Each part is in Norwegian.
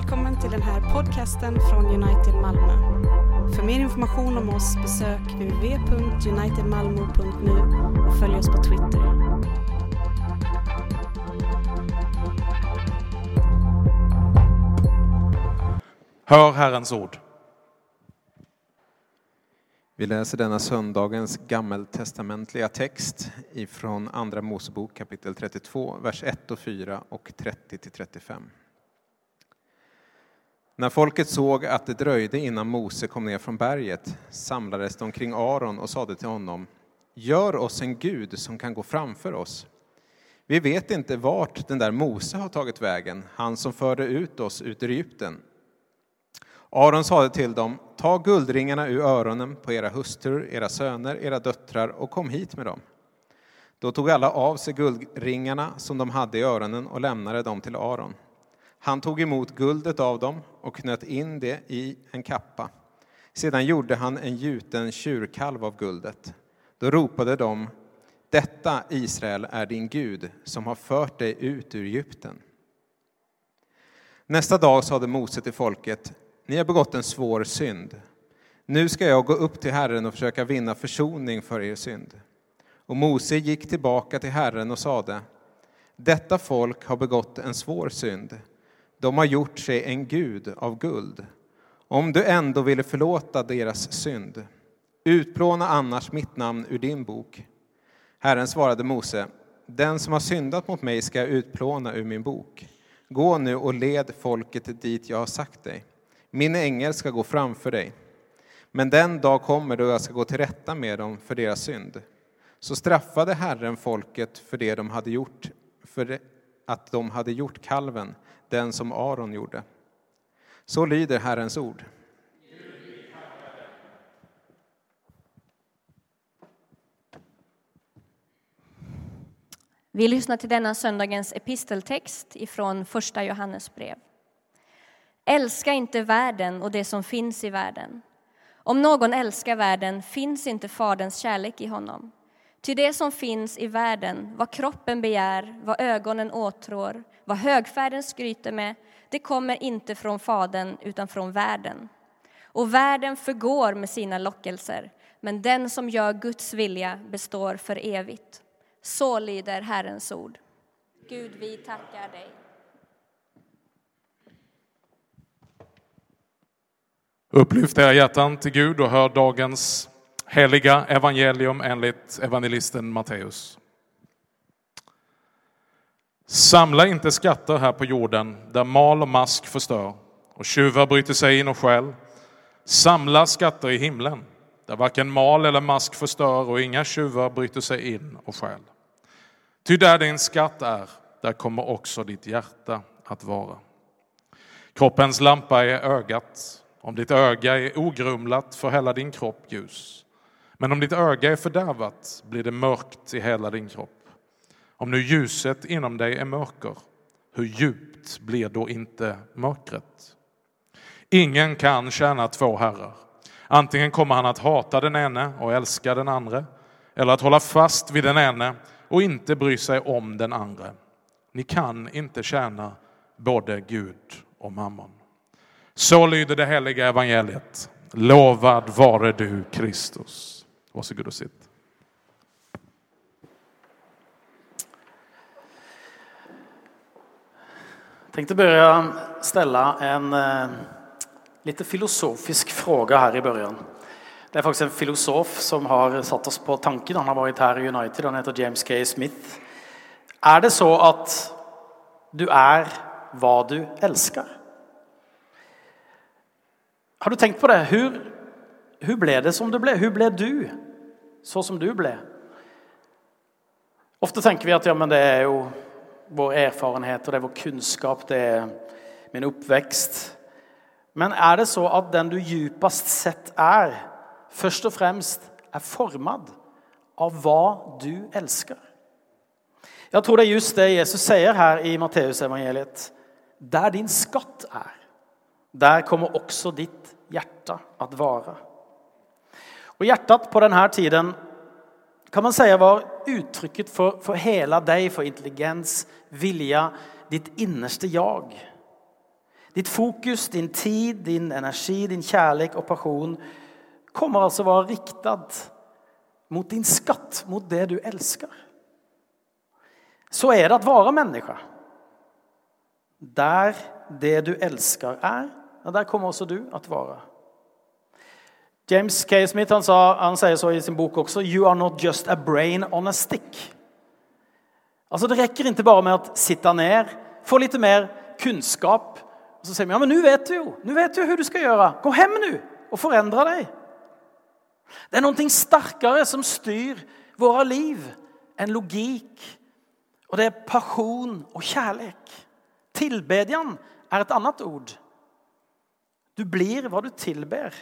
välkommen till den här podcasten från United Malmö. För mer information om oss besök www.unitedmalmo.nu och följ oss på Twitter. Hör Herrens ord. Vi läser denna söndagens gammeltestamentliga text ifrån Andra Mosebok kapitel 32, vers 1 och 4 och 30 till 35. När folket såg att det dröjde innan Mose kom ner från berget samlades de kring Aron och sade till honom Gör oss en gud som kan gå framför oss. Vi vet inte vart den där Mose har tagit vägen, han som förde ut oss ut ur Egypten. Aron sade till dem, ta guldringarna ur öronen på era hustrur, era söner, era döttrar och kom hit med dem. Då tog alla av sig guldringarna som de hade i öronen och lämnade dem till Aron. Han tog emot guldet av dem och knöt in det i en kappa. Sedan gjorde han en gjuten tjurkalv av guldet. Då ropade de, detta Israel är din Gud som har fört dig ut ur Egypten. Nästa dag sade Mose till folket, ni har begått en svår synd. Nu ska jag gå upp till Herren och försöka vinna försoning för er synd. Och Mose gick tillbaka till Herren och sade, detta folk har begått en svår synd. De har gjort sig en gud av guld. Om du ändå ville förlåta deras synd, utplåna annars mitt namn ur din bok. Herren svarade Mose, den som har syndat mot mig ska jag utplåna ur min bok. Gå nu och led folket dit jag har sagt dig. Min ängel ska gå framför dig. Men den dag kommer då jag ska gå till rätta med dem för deras synd. Så straffade Herren folket för det de hade gjort, för att de hade gjort kalven, den som Aron gjorde. Så lyder Herrens ord. Vi lyssnar till denna söndagens episteltext ifrån första Johannes brev. Älska inte världen och det som finns i världen. Om någon älskar världen finns inte Faderns kärlek i honom. Ty det som finns i världen, vad kroppen begär, vad ögonen åtrår, vad högfärden skryter med, det kommer inte från Fadern utan från världen. Och världen förgår med sina lockelser, men den som gör Guds vilja består för evigt. Så lyder Herrens ord. Gud, vi tackar dig. Upplyft era hjärtan till Gud och hör dagens heliga evangelium enligt evangelisten Matteus. Samla inte skatter här på jorden där mal och mask förstör och tjuvar bryter sig in och stjäl. Samla skatter i himlen där varken mal eller mask förstör och inga tjuvar bryter sig in och stjäl. Ty där din skatt är, där kommer också ditt hjärta att vara. Kroppens lampa är ögat. Om ditt öga är ogrumlat får hela din kropp ljus. Men om ditt öga är fördärvat blir det mörkt i hela din kropp. Om nu ljuset inom dig är mörker, hur djupt blir då inte mörkret? Ingen kan tjäna två herrar. Antingen kommer han att hata den ene och älska den andra, eller att hålla fast vid den ene och inte bry sig om den andra. Ni kan inte tjäna både Gud och mammon. Så lyder det heliga evangeliet. Lovad vare du Kristus. Varsågod och sitt. Tänkte börja ställa en eh, lite filosofisk fråga här i början. Det är faktiskt en filosof som har satt oss på tanken. Han har varit här i United. Han heter James K. Smith. Är det så att du är vad du älskar? Har du tänkt på det? Hur, hur blev det som du blev? Hur blev du så som du blev? Ofte tenker vi at ja, men det er ju vår erfarenhet og det er vår kunnskap, det er min oppvekst. Men er det så at den du djupest sett er, først og fremst er formad av hva du elsker? Jeg tror det er just det Jesus sier her i Matteus evangeliet. Där din skatt er, der kommer også ditt hjerte at vare. Og hjertet på denne tiden kan man säga var uttrycket för, för hela dig, för intelligens, vilja, ditt innerste jag. ditt fokus, din tid, din energi, din kärlek og passion kommer altså å være riktet mot din skatt, mot det du elsker. Så er det å være menneske Der det du elsker, er, og der kommer også du at være. James K. Smith han, sa, han sier så i sin bok også You are not just a brain on a stick. Altså Det rekker ikke bare med å sitte ned, få litt mer kunnskap. Og så sier vi ja, men nå vet du jo nå vet du hva du skal gjøre. Gå hjem nå og forandre deg. Det er noe sterkere som styr våre liv enn logikk. Og det er pasjon og kjærlighet. Tilbedjan er et annet ord. Du blir hva du tilber.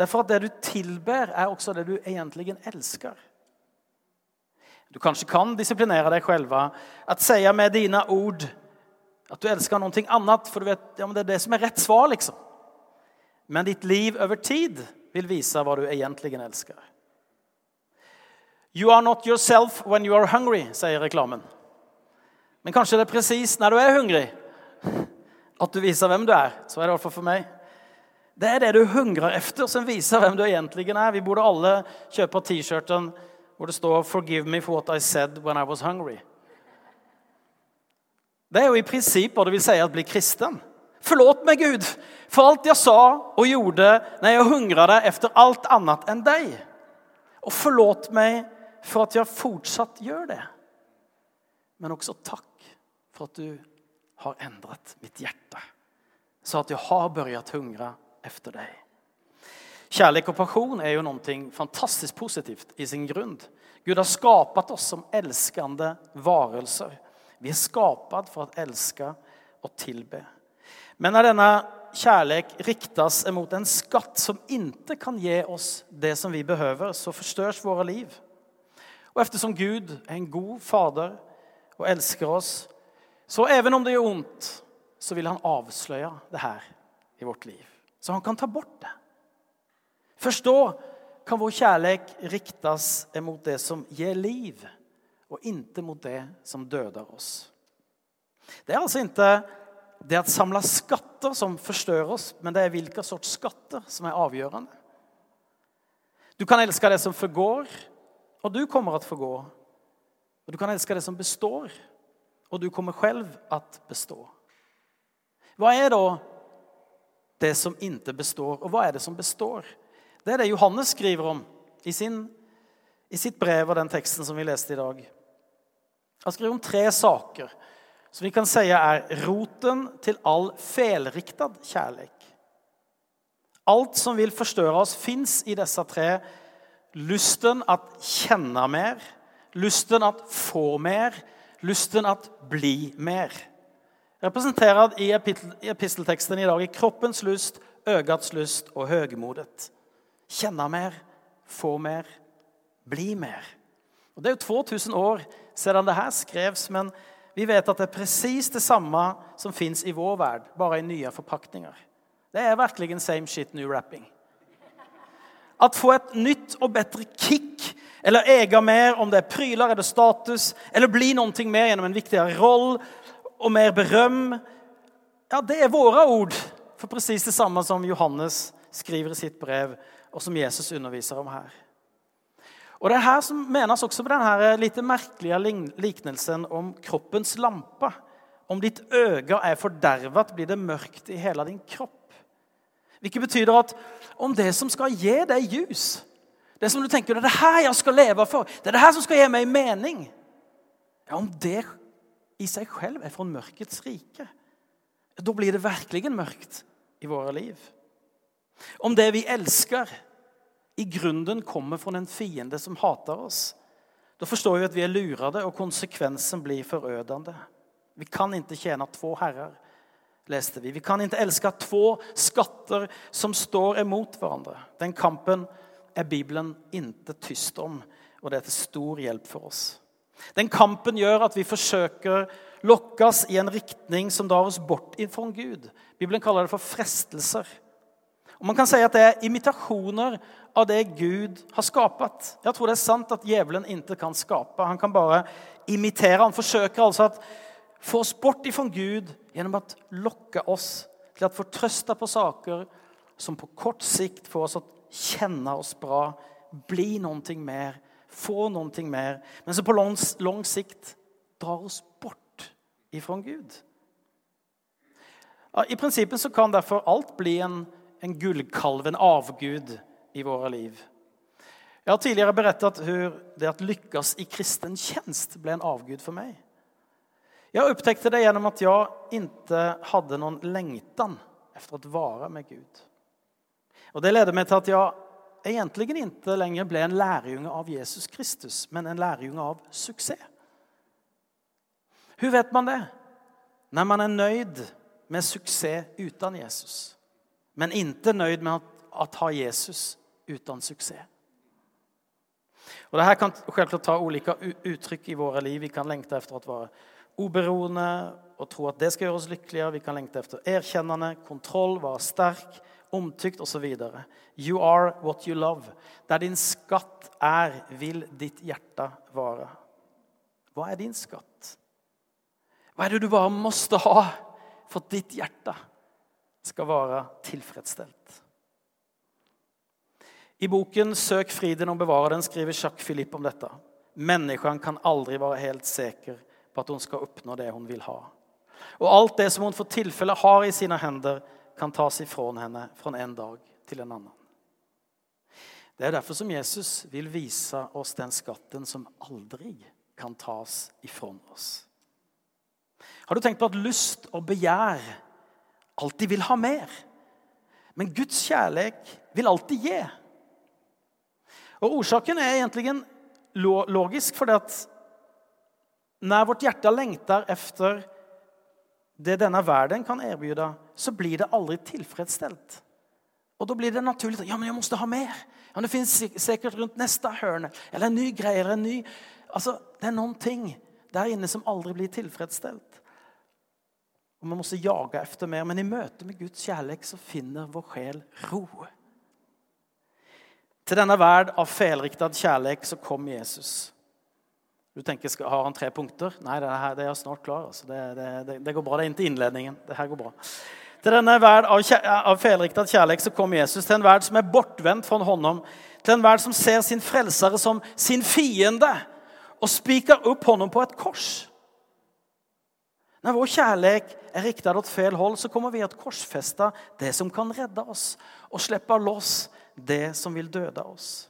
Derfor at det du tilber, er også det du egentlig elsker. Du kanskje kan disiplinere deg selv. At sier med dine ord at du elsker noe annet, for du vet, ja, det er det som er rett svar. liksom. Men ditt liv over tid vil vise hva du egentlig elsker. You are not yourself when you are hungry, sier reklamen. Men kanskje det er presis når du er hungrig, at du viser hvem du er. Så er det i hvert fall for meg. Det er det du hungrer etter, som viser hvem du egentlig er. Vi burde alle kjøpe T-skjorten hvor det står 'Forgive me for what I said when I was hungry'. Det er jo i prinsipp hva det vil si å bli kristen. Forlåt meg, Gud, for alt jeg sa og gjorde når jeg hungra deg etter alt annet enn deg. Og forlåt meg for at jeg fortsatt gjør det. Men også takk for at du har endret mitt hjerte, så at jeg har börjat hungra efter dig. Kärlek och passion är ju någonting fantastiskt positivt i sin grund. Gud har skapat oss som älskande varelser. Vi är skapade för att älska och tillbe. Men när denna kärlek riktas emot en skatt som inte kan ge oss det som vi behöver så förstörs våra liv. Och eftersom Gud är en god fader och älskar oss så även om det gör ont så vill han avslöja det här i vårt liv. Så han kan ta bort det. Først da kan vår kjærlighet riktas mot det som gir liv og ikke mot det som døder oss. Det er altså ikke det at samla skatter som förstör oss, men det er hvilke sorts skatter som er avgjørende. Du kan elske det som forgår, og du kommer til å forgå. Og du kan elske det som består, og du kommer selv til å bestå. Hva er då det som inte består, Og hva er det som består? Det er det Johannes skriver om i, sin, i sitt brev og den teksten som vi leste i dag. Han skriver om tre saker som vi kan si er roten til all felriktad kärlek. Alt som vil forstørre oss fins i disse tre. Lusten at kjenne mer, lusten at få mer lysten at bli mer. Representert i epistelteksten i dag i kroppens lyst, øgats lyst og høgmodet. Kjenne mer, få mer, bli mer. Og Det er jo 2000 år siden det her skrevs, men vi vet at det er presis det samme som fins i vår verd, bare i nye forpakninger. Det er virkelig same shit, new rapping. At få et nytt og bedre kick eller eie mer, om det er pryler eller status, eller bli noe mer gjennom en viktigere roll och mer berøm. Ja, det er våre ord för precis detsamma som Johannes skriver i sitt brev og som Jesus underviser om her. Og Det er her som menes også med denne litt märkliga liknelsen om kroppens lampe. Om ditt øye er fordervet, blir det mørkt i hele din kropp. Vilket betyder at om det som skal gi deg ljus, det som du tenker det er det her jeg skal leve for, det er det her som skal gi meg mening ja, Om det i seg selv er fra mørkets rike, da blir det virkelig mørkt i våre liv. Om det vi elsker, i grunnen kommer fra en fiende som hater oss, da forstår vi at vi er lurede, og konsekvensen blir forødende. Vi kan ikke tjene to herrer leste vi. Vi kan ikke elske to skatter som står imot hverandre. Den kampen er Bibelen ikke tyst om, og det er til stor hjelp for oss. Den kampen gjør at vi forsøker lokkes i en riktning som drar oss bort fra Gud. Bibelen kaller det for frestelser. Og Man kan si at det er imitasjoner av det Gud har skapt. Jeg tror det er sant at djevelen ikke kan skape. Han kan bare imitere. Han forsøker altså å få oss bort fra Gud gjennom å lokke oss til å fortrøste på saker som på kort sikt får oss å kjenne oss bra, bli noe mer, få någonting mer, men som på lang, lang sikt drar oss bort ifrån Gud. I prinsippet så kan derfor alt bli en, en gullkalv, en avgud, i våre liv. Jeg har tidligere berettet at det at lykkes i kristen tjenest ble en avgud for meg. Jeg upptäckte det gjennom at jeg ikke hadde noen lengtan efter å være med Gud. Og det leder meg til at jag egentligen ikke lenger ble en lærjunge av Jesus Kristus, men en lærjunge av suksess. Hvordan vet man det? Når man er nøyd med suksess uten Jesus, men ikke nøyd med att ha Jesus uten suksess. Og det kan selvklart ta ulike uttrykk i våre liv. Vi kan lengte etter å være oberoende og tro at det skal gjøre oss lykkeligere. Vi kan lengte etter erkjennende, kontroll, være stark, omtyckt osv. You are what you love. Der din skatt er, vil ditt hjerte vare. Hva er din skatt? Hva er det du bare måtte ha for at ditt hjerte skal være tilfredsstelt? I boken 'Søk friden og bevara den skriver Jacques Philippe om dette. Menneskene kan aldri være helt sikker på at hun skal oppnå det hun vil ha. Og alt det som hun for tilfelle har i sine händer kan tas ifrån henne från en dag till en annan. Det er derfor som Jesus vil vise oss den skatten som aldrig kan tas ifrån oss. Har du tenkt på at lyst og begjær alltid vil ha mer? Men Guds kjærlighet vil alltid gi. Og orsaken er egentligen logisk for når vårt hjerte lengter efter det denne verden kan erbjuda så blir det aldri tilfredsstelt. Og da blir det naturlig ja, men jeg måtte ha mer. Ja, det finnes sikkert rundt neste hørne, eller en ny greie. eller en ny... Altså, det er noen ting der inne som aldri blir tilfredsstelt. Og man måste jage efter mer, men i møte med Guds kjærlighet så finner vår sjel ro. Til denne verd av felriktet kjærlighet så kom Jesus. Du tänker, har han tre punkter? Nei, det, er det er snart klar. Altså. Det, det, det, går bra, det er inntil innledningen. Det her går bra. Til denne verd av, av felriktet kjærlighet så kom Jesus Til en verd som er bortvendt fra honom. Til en verd som ser sin frelsere som sin fiende og spiker opp honom på et kors. Når vår kjærlighet er riktet åt fel hold, så kommer vi til å korsfeste det som kan redde oss og slippe loss det som vil døde oss.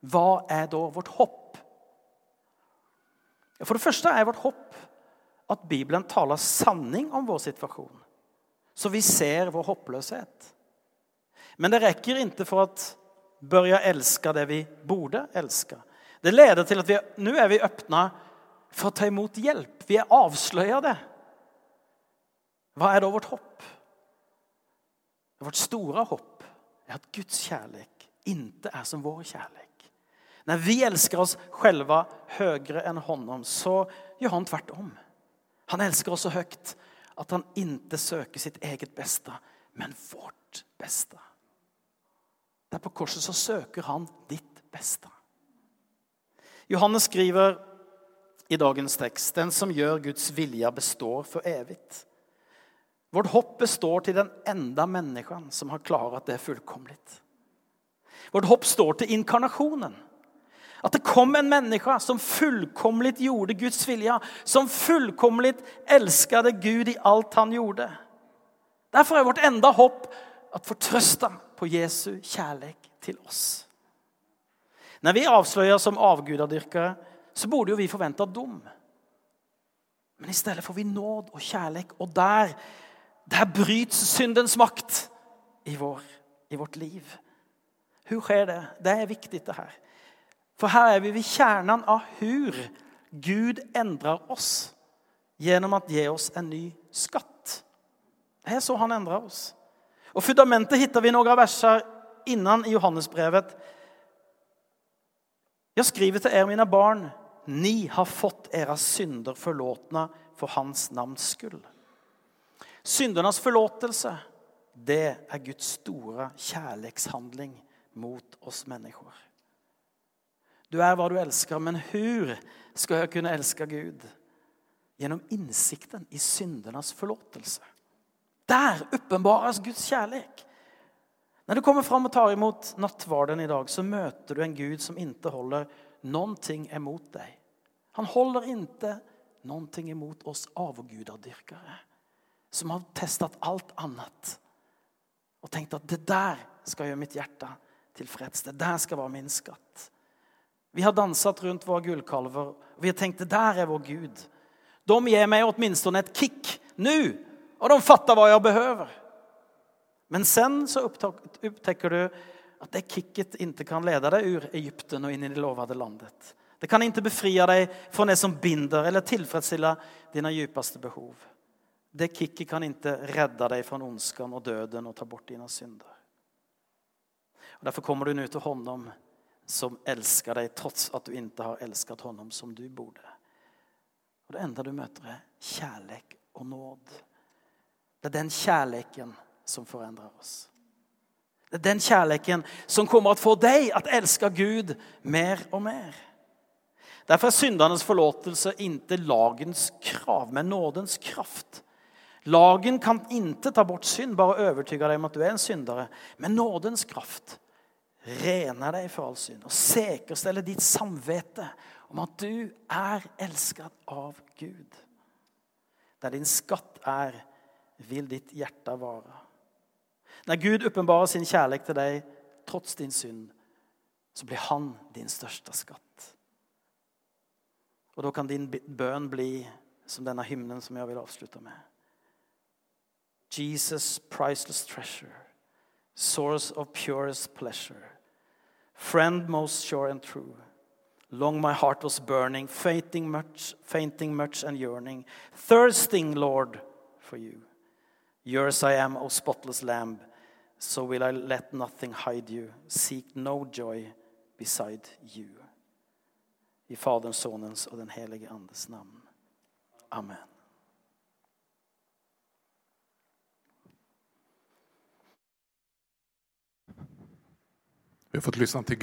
Hva er da vårt hopp? För det første er vårt håp at Bibelen taler sanning om vår situasjon. Så vi ser vår håpløshet. Men det rekker ikke for at børja elske det vi borde elske. Det leder til at vi, nå er vi åpna for å ta imot hjelp. Vi är det. Hva er da vårt håp? Vårt store håp er at Guds kjærlighet ikke er som vår kärlek. När vi älskar oss själva högre än honom så gör han tvärtom. Han älskar oss så högt att han inte söker sitt eget bästa, men vårt bästa. Der på korset så söker han ditt bästa. Johannes skriver i dagens tekst den som gjør Guds vilja består for evigt. Vårt hopp består til den enda mennesken som har klarat det fullkomligt. Vårt hopp står til inkarnationen. Att det kom en menneske som fullkomment gjorde Guds vilja, som fullkomment elsket Gud i alt han gjorde. Derfor er vårt enda hopp at få trösta på Jesu kjærlighet til oss. Når vi avslører som avgudadyrkere, så borde vi forvente dom. Men i stedet får vi nåd og kjærlighet, og der, der bryts syndens makt i, vår, i vårt liv. Hvordan skjer det? Det er viktig, det här. För her er vi ved kjernen av hur Gud endrer oss gjennom at gi oss en ny skatt. Det er så han endrer oss. Og fundamentet hittar vi noen verser innan i Johannesbrevet. Jeg skriver til er, mine barn, ni har fått era synder forlåtna for hans namns skull. Syndernes forlåtelse, det er Guds store kjærlighetshandling mot oss människor. Du er hva du elsker, men hur skal jeg kunne elske Gud? Gjennom innsikten i syndenes forlåtelse. Der uppenbares Guds kjærlighet. Når du kommer fram og tar imot nattvarden dag, så møter du en Gud som inte noen ting imot deg. Han håller inte ting imot oss avgudadyrkere som har testet alt annet og tenkt at det der skal gjøre mitt hjerte tilfreds. Det der skal være min skatt. Vi har dansat rundt våre gullkalver, vi har tenkt det der er vår Gud. De gir meg åtminstone et kick nu og de fattar hva jeg behøver. Men sen så upptäcker du at det kicket ikke kan lede deg ur Egypten og inn i det lovade landet. Det kan ikke befria deg fra det som binder eller tilfredsstiller dina dypeste behov. Det kicket kan ikke redde deg fra ondskan og døden og ta bort dina synder. Og Derfor kommer du nå til honom som elsker deg trots at du ikke har elsket honom som du borde. Og det enda du møter, er kjærlighet og nåd. Det er den kjærligheten som forandrer oss. Det er den kjærligheten som kommer til å få deg å elske Gud mer og mer. Derfor er syndernes forlåtelse ikke lagens krav, men nådens kraft. Lagen kan ikke ta bort synd, bare övertyga deg om at du er en syndere. Men nådens kraft renar deg for all synd og säkerställer ditt samvete om at du er elsket av Gud. Der din skatt er, vil ditt hjerte vare. Når Gud åpenbarer sin kjærlighet til deg trots din synd så blir han din største skatt. Og da kan din bønn bli som denne hymnen som jeg vil avslutte med. Jesus priceless treasure, source of purest pleasure, friend most sure and true. Long my heart was burning, fainting much, fainting much and yearning, thirsting, Lord, for you. Yours I am, O spotless lamb, so will I let nothing hide you, seek no joy beside you. I Faderns, Sonens og den helige Andes namn. Amen. Vi har fått lyssna till